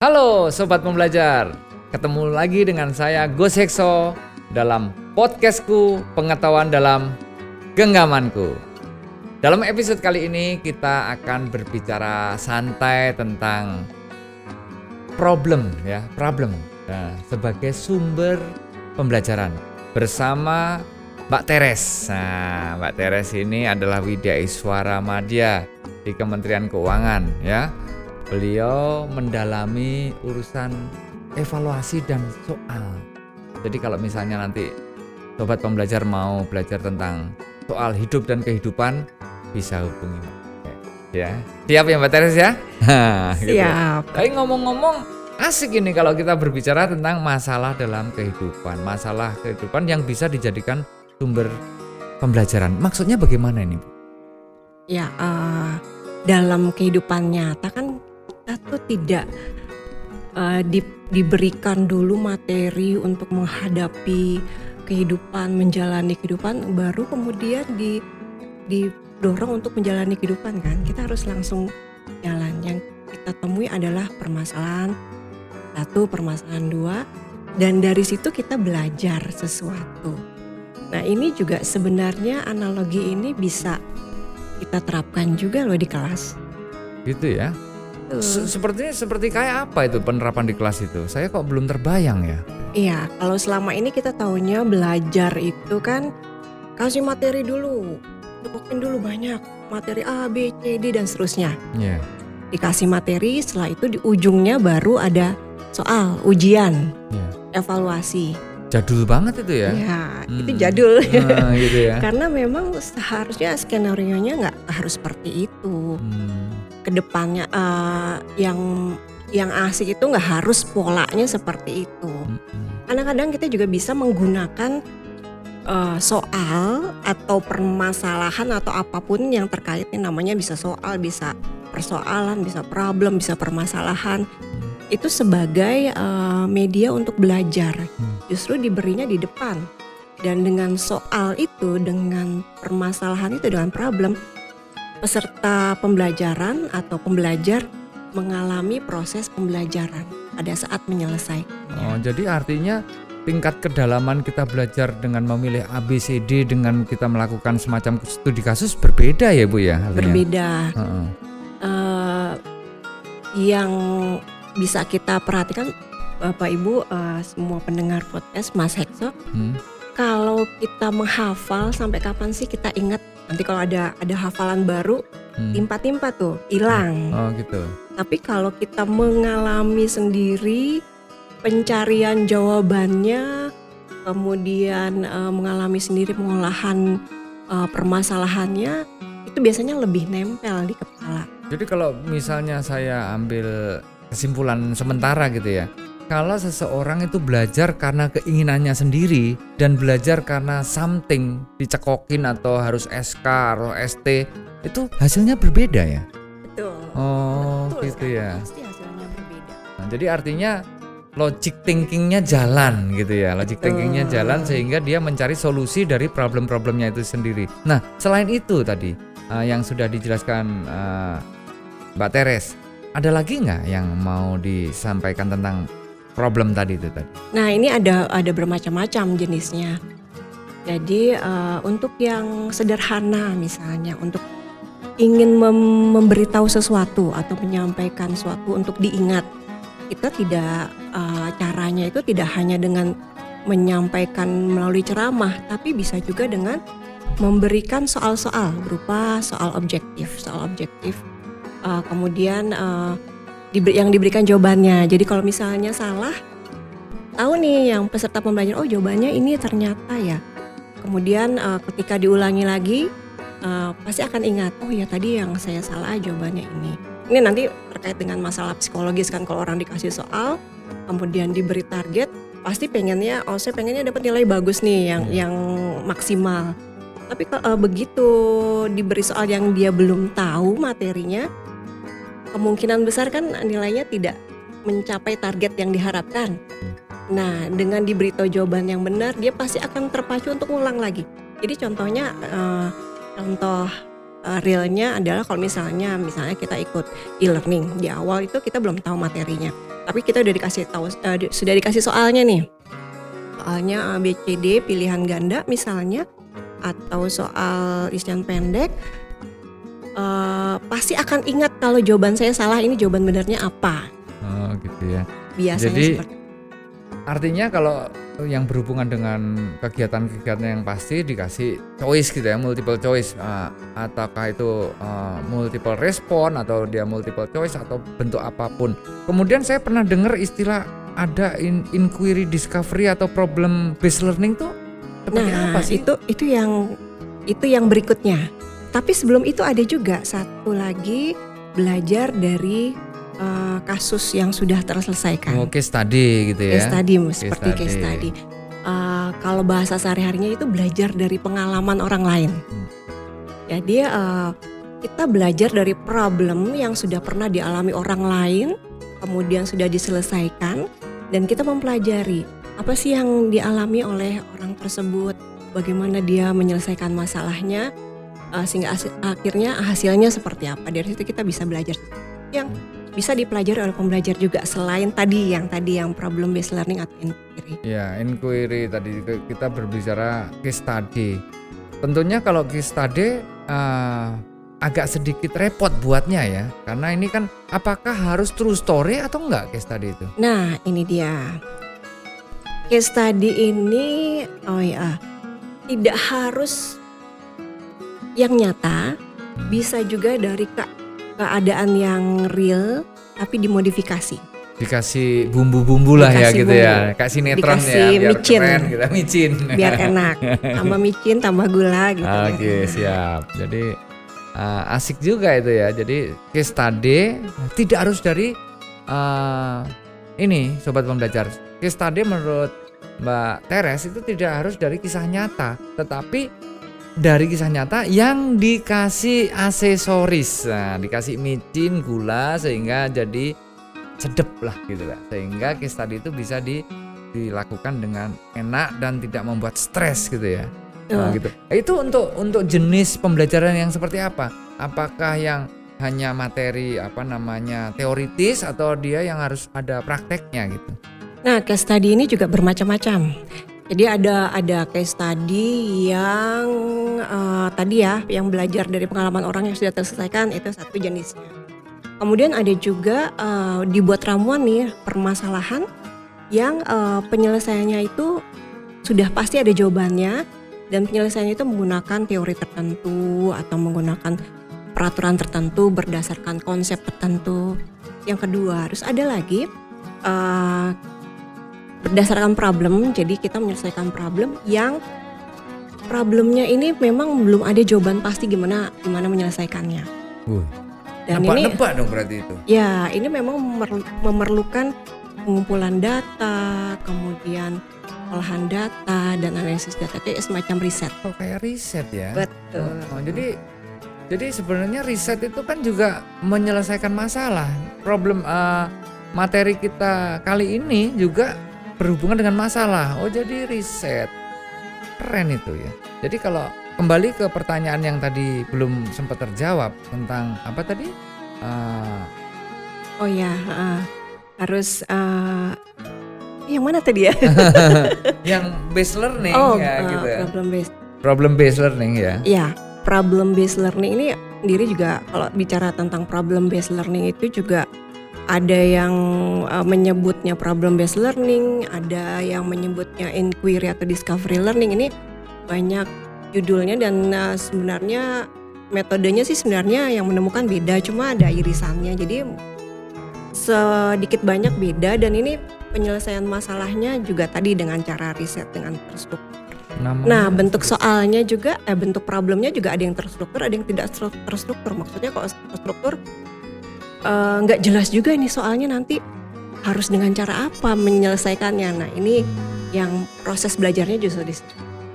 Halo Sobat Pembelajar, ketemu lagi dengan saya Gus Hekso dalam podcastku Pengetahuan dalam Genggamanku. Dalam episode kali ini kita akan berbicara santai tentang problem ya, problem nah, sebagai sumber pembelajaran bersama Mbak Teres. Nah, Mbak Teres ini adalah Widya Iswara Madya di Kementerian Keuangan ya beliau mendalami urusan evaluasi dan soal. Jadi kalau misalnya nanti sobat pembelajar mau belajar tentang soal hidup dan kehidupan bisa hubungi ya. Siap ya Mbak Teres ya? gitu. Siap. Tapi ngomong-ngomong asik ini kalau kita berbicara tentang masalah dalam kehidupan, masalah kehidupan yang bisa dijadikan sumber pembelajaran. Maksudnya bagaimana ini, Bu? Ya, uh, dalam kehidupan nyata kan kita tuh tidak uh, di, diberikan dulu materi untuk menghadapi kehidupan, menjalani kehidupan, baru kemudian di didorong untuk menjalani kehidupan kan. Kita harus langsung jalan. Yang kita temui adalah permasalahan satu, permasalahan dua, dan dari situ kita belajar sesuatu. Nah ini juga sebenarnya analogi ini bisa kita terapkan juga loh di kelas. Gitu ya? sepertinya seperti kayak apa itu penerapan di kelas itu? Saya kok belum terbayang ya. Iya, kalau selama ini kita tahunya belajar itu kan kasih materi dulu, cukukin dulu banyak materi A, B, C, D dan seterusnya. Iya. Yeah. Dikasih materi, setelah itu di ujungnya baru ada soal, ujian, yeah. evaluasi. Jadul banget itu ya? Iya, hmm. itu jadul. Nah, gitu ya. Karena memang seharusnya skenario nya nggak harus seperti itu. Hmm ke depannya uh, yang yang asik itu nggak harus polanya seperti itu. Kadang-kadang kita juga bisa menggunakan uh, soal atau permasalahan atau apa pun yang terkait namanya bisa soal, bisa persoalan, bisa problem, bisa permasalahan. Itu sebagai uh, media untuk belajar. Mm. Justru diberinya di depan. Dan dengan soal itu, dengan permasalahan itu, dengan problem, peserta pembelajaran atau pembelajar mengalami proses pembelajaran pada saat menyelesaikan. Oh, jadi artinya tingkat kedalaman kita belajar dengan memilih ABCD dengan kita melakukan semacam studi kasus berbeda ya Bu ya? Artinya? Berbeda. Uh -uh. Uh, yang bisa kita perhatikan Bapak Ibu uh, semua pendengar podcast Mas Hekso, hmm. kalau kita menghafal sampai kapan sih kita ingat nanti kalau ada ada hafalan baru hmm. timpa-timpa tuh hilang. Oh gitu. Tapi kalau kita mengalami sendiri pencarian jawabannya, kemudian uh, mengalami sendiri pengolahan uh, permasalahannya, itu biasanya lebih nempel di kepala. Jadi kalau misalnya saya ambil kesimpulan sementara gitu ya, kalau seseorang itu belajar karena keinginannya sendiri dan belajar karena something dicekokin atau harus SK atau ST itu hasilnya berbeda ya? Betul. Oh, Betul gitu ya. Pasti hasilnya berbeda. Nah, jadi artinya logic thinkingnya jalan gitu ya logic thinkingnya jalan sehingga dia mencari solusi dari problem-problemnya itu sendiri. Nah selain itu tadi uh, yang sudah dijelaskan uh, Mbak Teres, ada lagi nggak yang mau disampaikan tentang problem tadi itu tadi? Nah ini ada ada bermacam-macam jenisnya. Jadi uh, untuk yang sederhana misalnya untuk ingin mem memberitahu sesuatu atau menyampaikan sesuatu untuk diingat, kita tidak uh, caranya itu tidak hanya dengan menyampaikan melalui ceramah, tapi bisa juga dengan memberikan soal-soal berupa soal objektif, soal objektif. Uh, kemudian uh, yang diberikan jawabannya. Jadi kalau misalnya salah, tahu nih yang peserta pembelajaran, oh jawabannya ini ternyata ya. Kemudian uh, ketika diulangi lagi, uh, pasti akan ingat, oh ya tadi yang saya salah jawabannya ini. Ini nanti terkait dengan masalah psikologis kan kalau orang dikasih soal, kemudian diberi target, pasti pengennya, oh saya pengennya dapat nilai bagus nih, yang hmm. yang maksimal. Tapi uh, begitu diberi soal yang dia belum tahu materinya, kemungkinan besar kan nilainya tidak mencapai target yang diharapkan. Nah, dengan diberitahu jawaban yang benar, dia pasti akan terpacu untuk ulang lagi. Jadi contohnya, uh, contoh uh, realnya adalah kalau misalnya misalnya kita ikut e-learning di awal itu kita belum tahu materinya tapi kita udah dikasih tahu uh, sudah dikasih soalnya nih soalnya ABCD pilihan ganda misalnya atau soal isian pendek uh, pasti akan ingat kalau jawaban saya salah ini jawaban benernya apa? Oh gitu ya. Biasanya Jadi, seperti artinya kalau yang berhubungan dengan kegiatan-kegiatan yang pasti dikasih choice gitu ya multiple choice. Uh, ataukah itu uh, multiple respon atau dia multiple choice atau bentuk apa pun. Kemudian saya pernah dengar istilah ada in, inquiry discovery atau problem based learning tuh seperti nah apa sih? itu itu yang itu yang berikutnya tapi sebelum itu ada juga satu lagi belajar dari uh, kasus yang sudah terselesaikan oh case study gitu ya case study seperti case study. study. Uh, kalau bahasa sehari-harinya itu belajar dari pengalaman orang lain. Hmm. Jadi uh, kita belajar dari problem yang sudah pernah dialami orang lain, kemudian sudah diselesaikan, dan kita mempelajari apa sih yang dialami oleh orang tersebut, bagaimana dia menyelesaikan masalahnya, uh, sehingga akhirnya hasilnya seperti apa. Dari situ kita bisa belajar yang bisa dipelajari oleh pembelajar juga selain tadi yang tadi yang problem based learning atau inquiry. Ya, inquiry tadi kita berbicara case study. Tentunya kalau case study uh, agak sedikit repot buatnya ya, karena ini kan apakah harus true story atau enggak case study itu? Nah, ini dia. Case study ini oh ya, tidak harus yang nyata, bisa juga dari kak keadaan yang real tapi dimodifikasi. Dikasih bumbu-bumbu lah ya gitu bumbu. ya, kasih sinetron Dikasih ya, biar micin. keren gitu, micin. Biar enak, tambah micin, tambah gula gitu. Oke biar enak. siap. Jadi uh, asik juga itu ya. Jadi case study tidak harus dari uh, ini sobat pembelajar. Case study menurut Mbak Teres itu tidak harus dari kisah nyata, tetapi dari kisah nyata yang dikasih aksesoris, nah, dikasih micin, gula sehingga jadi sedep lah gitu lah. Sehingga case study itu bisa di, dilakukan dengan enak dan tidak membuat stres gitu ya. Nah, Oh. gitu. Itu untuk untuk jenis pembelajaran yang seperti apa? Apakah yang hanya materi apa namanya teoritis atau dia yang harus ada prakteknya gitu? Nah, case study ini juga bermacam-macam. Jadi ada ada case study yang eh, tadi ya, yang belajar dari pengalaman orang yang sudah terselesaikan itu satu jenisnya. Kemudian ada juga eh, dibuat ramuan nih permasalahan yang eh, penyelesaiannya itu sudah pasti ada jawabannya dan penyelesaiannya itu menggunakan teori tertentu atau menggunakan peraturan tertentu berdasarkan konsep tertentu. Yang kedua harus ada lagi eh, berdasarkan problem. Jadi kita menyelesaikan problem yang problemnya ini memang belum ada jawaban pasti gimana gimana menyelesaikannya. Dan ini nebak-nebak dong berarti itu. ya ini memang memer- memerlukan pengumpulan data, kemudian olahan data dan analisis data kayak semacam riset. Oh, kayak riset ya. Betul. Oh, jadi jadi sebenarnya riset itu kan juga menyelesaikan masalah. Problem eh, materi kita kali ini juga berhubungan dengan masalah. Oh, jadi riset. Keren itu ya. Jadi kalau kembali ke pertanyaan yang tadi belum sempat terjawab tentang apa tadi? Eh, Oh ya, heeh. harus eh, yang mana tadi ya? yang base learning oh, ya eh, gitu ya. problem based. Problem based learning ya. Ya, problem based learning ini sendiri juga kalau bicara tentang problem based learning itu juga ada yang uh, menyebutnya problem based learning, ada yang menyebutnya inquiry atau discovery learning. Ini banyak judulnya dan uh, sebenarnya metodenya sih sebenarnya yang menemukan beda, cuma ada irisannya. Jadi sedikit banyak beda dan ini penyelesaian masalahnya juga tadi dengan cara riset dengan terstruktur. Namanya Nah, bentuk soalnya juga, eh, bentuk problemnya juga ada yang terstruktur, ada yang tidak stru- terstruktur. Maksudnya kalau terstruktur eh, nggak jelas juga ini soalnya nanti harus dengan cara apa menyelesaikannya. Nah, ini yang proses belajarnya justru di.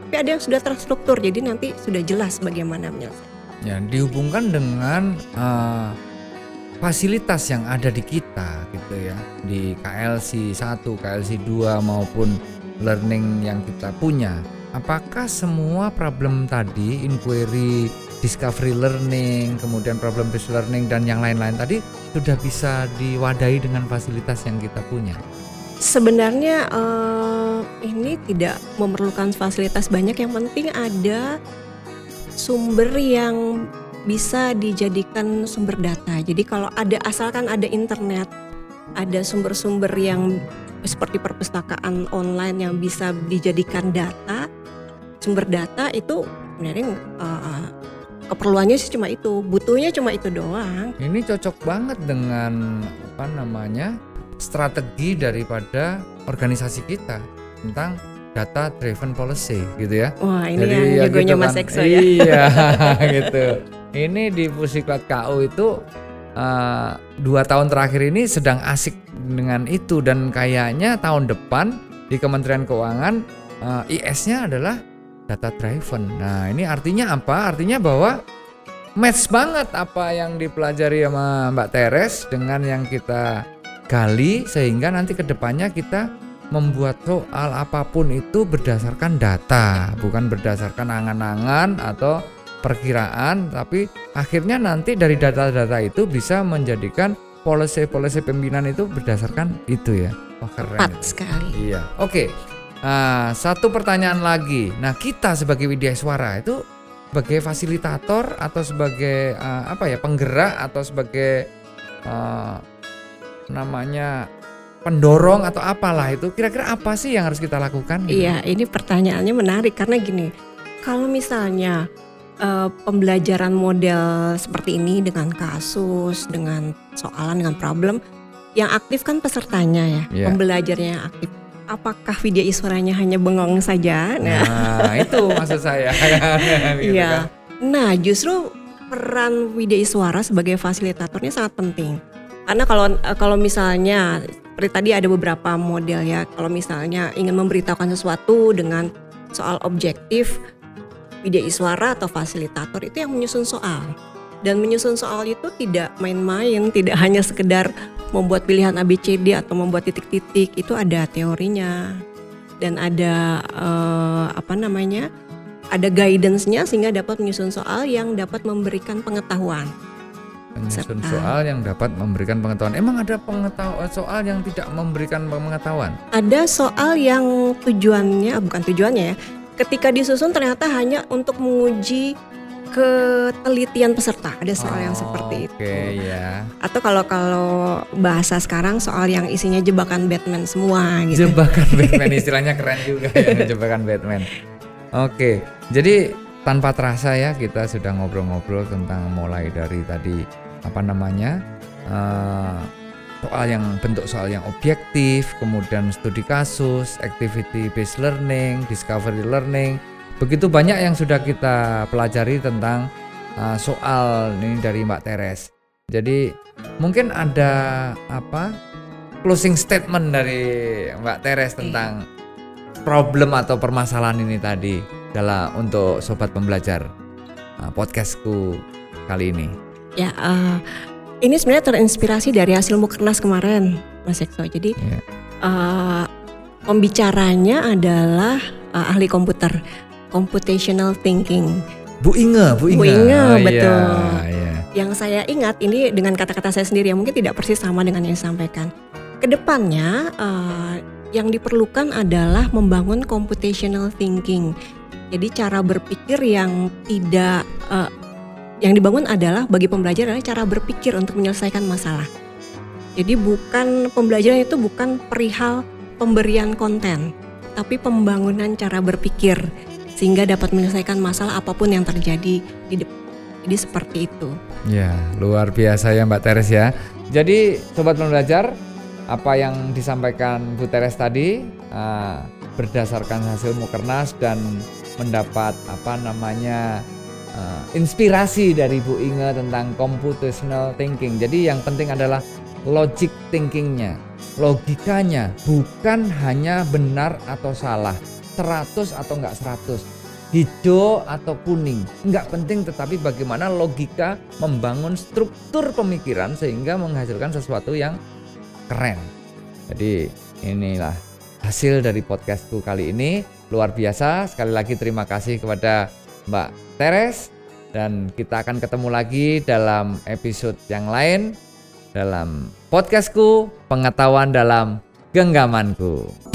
Tapi ada yang sudah terstruktur, jadi nanti sudah jelas bagaimana menyelesaikan. ya dihubungkan dengan eh, fasilitas yang ada di kita gitu ya di KLC 1, KLC 2 maupun learning yang kita punya. Apakah semua problem tadi inquiry discovery learning, kemudian problem based learning dan yang lain-lain tadi sudah bisa diwadahi dengan fasilitas yang kita punya. Sebenarnya uh, ini tidak memerlukan fasilitas banyak, yang penting ada sumber yang bisa dijadikan sumber data. Jadi kalau ada asalkan ada internet, ada sumber-sumber yang seperti perpustakaan online yang bisa dijadikan data, sumber data itu sebenarnya uh, keperluannya sih cuma itu, butuhnya cuma itu doang. Ini cocok banget dengan apa namanya strategi daripada organisasi kita tentang data driven policy gitu ya. Wah ini Jadi, yang ya jagonya gitu Mas kan. Exo ya. Iya gitu. Ini di Pusiklat KU itu uh, dua tahun terakhir ini sedang asik dengan itu dan kayaknya tahun depan di Kementerian Keuangan uh, IS-nya adalah data driven. Nah, ini artinya apa? Artinya bahwa match banget apa yang dipelajari sama Mbak Teres dengan yang kita gali sehingga nanti ke depannya kita membuat soal apa pun itu berdasarkan data, bukan berdasarkan angan-angan atau perkiraan, tapi akhirnya nanti dari data-data itu bisa menjadikan polisi-polisi pimpinan itu berdasarkan itu ya. Oh, keren. Sekali. Iya. Oke. Nah, satu pertanyaan lagi. Nah, kita sebagai Widya Suara itu sebagai fasilitator atau sebagai uh, apa ya penggerak atau sebagai uh, namanya pendorong atau apalah itu kira-kira apa sih yang harus kita lakukan? Gitu? Iya, ini pertanyaannya menarik karena gini, kalau misalnya uh, pembelajaran model seperti ini dengan kasus, dengan soalan, dengan problem, yang aktif kan pesertanya ya, yeah. pembelajarnya yang aktif apakah video iswaranya hanya bengong saja? Nah, nah itu maksud saya. gitu iya. Kan? Nah, justru peran video iswara sebagai fasilitatornya sangat penting. Karena kalau kalau misalnya seperti tadi ada beberapa model ya, kalau misalnya ingin memberitahukan sesuatu dengan soal objektif, video iswara atau fasilitator itu yang menyusun soal. Dan menyusun soal itu tidak main-main, tidak hanya sekedar membuat pilihan ABCD atau membuat titik-titik, itu ada teorinya dan ada uh, apa namanya? ada guidance-nya sehingga dapat menyusun soal yang dapat memberikan pengetahuan. Menyusun Serta. soal yang dapat memberikan pengetahuan. Emang ada pengetahuan soal yang tidak memberikan pengetahuan? Ada soal yang tujuannya bukan tujuannya ya. Ketika disusun ternyata hanya untuk menguji ketelitian peserta. Ada soal oh, yang seperti itu. Oke ya. Atau kalau kalau bahasa sekarang soal yang isinya jebakan Batman semua gitu. Jebakan Batman istilahnya keren juga ya jebakan Batman. Oke, jadi tanpa terasa ya kita sudah ngobrol-ngobrol tentang mulai dari tadi apa namanya uh, soal yang bentuk soal yang objektif, kemudian studi kasus, activity based learning, discovery learning, Begitu banyak yang sudah kita pelajari tentang uh, soal ini dari Mbak Teres. Jadi mungkin ada apa closing statement dari Mbak Teres iya. tentang problem atau permasalahan ini tadi dalam untuk sobat pembelajar uh, podcastku kali ini. Ya, uh, ini sebenarnya terinspirasi dari hasil mukernas kemarin, Mas Ekso. Jadi yeah. uh, pembicaranya adalah uh, ahli komputer computational thinking. Bu Inge, Bu Inge. Bu Inge, oh, betul. Iya, iya. Yang saya ingat ini dengan kata-kata saya sendiri yang mungkin tidak persis sama dengan yang disampaikan. Ke depannya uh, yang diperlukan adalah membangun computational thinking. Jadi cara berpikir yang tidak uh, yang dibangun adalah bagi pembelajar adalah cara berpikir untuk menyelesaikan masalah. Jadi bukan pembelajaran itu bukan perihal pemberian konten, tapi pembangunan cara berpikir sehingga dapat menyelesaikan masalah apa pun yang terjadi di depan. Jadi seperti itu. Ya, luar biasa ya Mbak Teres ya. Jadi sobat pembelajar, apa yang disampaikan Bu Teres tadi uh, berdasarkan hasil mukernas dan mendapat apa namanya uh, inspirasi dari Bu Inge tentang computational thinking. Jadi yang penting adalah logic thinkingnya, logikanya, bukan hanya benar atau salah 100 atau enggak 100 hijau atau kuning. Enggak penting tetapi bagaimana logika membangun struktur pemikiran sehingga menghasilkan sesuatu yang keren. Jadi inilah hasil dari podcastku kali ini. Luar biasa. Sekali lagi terima kasih kepada Mbak Teres. Dan kita akan ketemu lagi dalam episode yang lain dalam podcastku pengetahuan dalam genggamanku.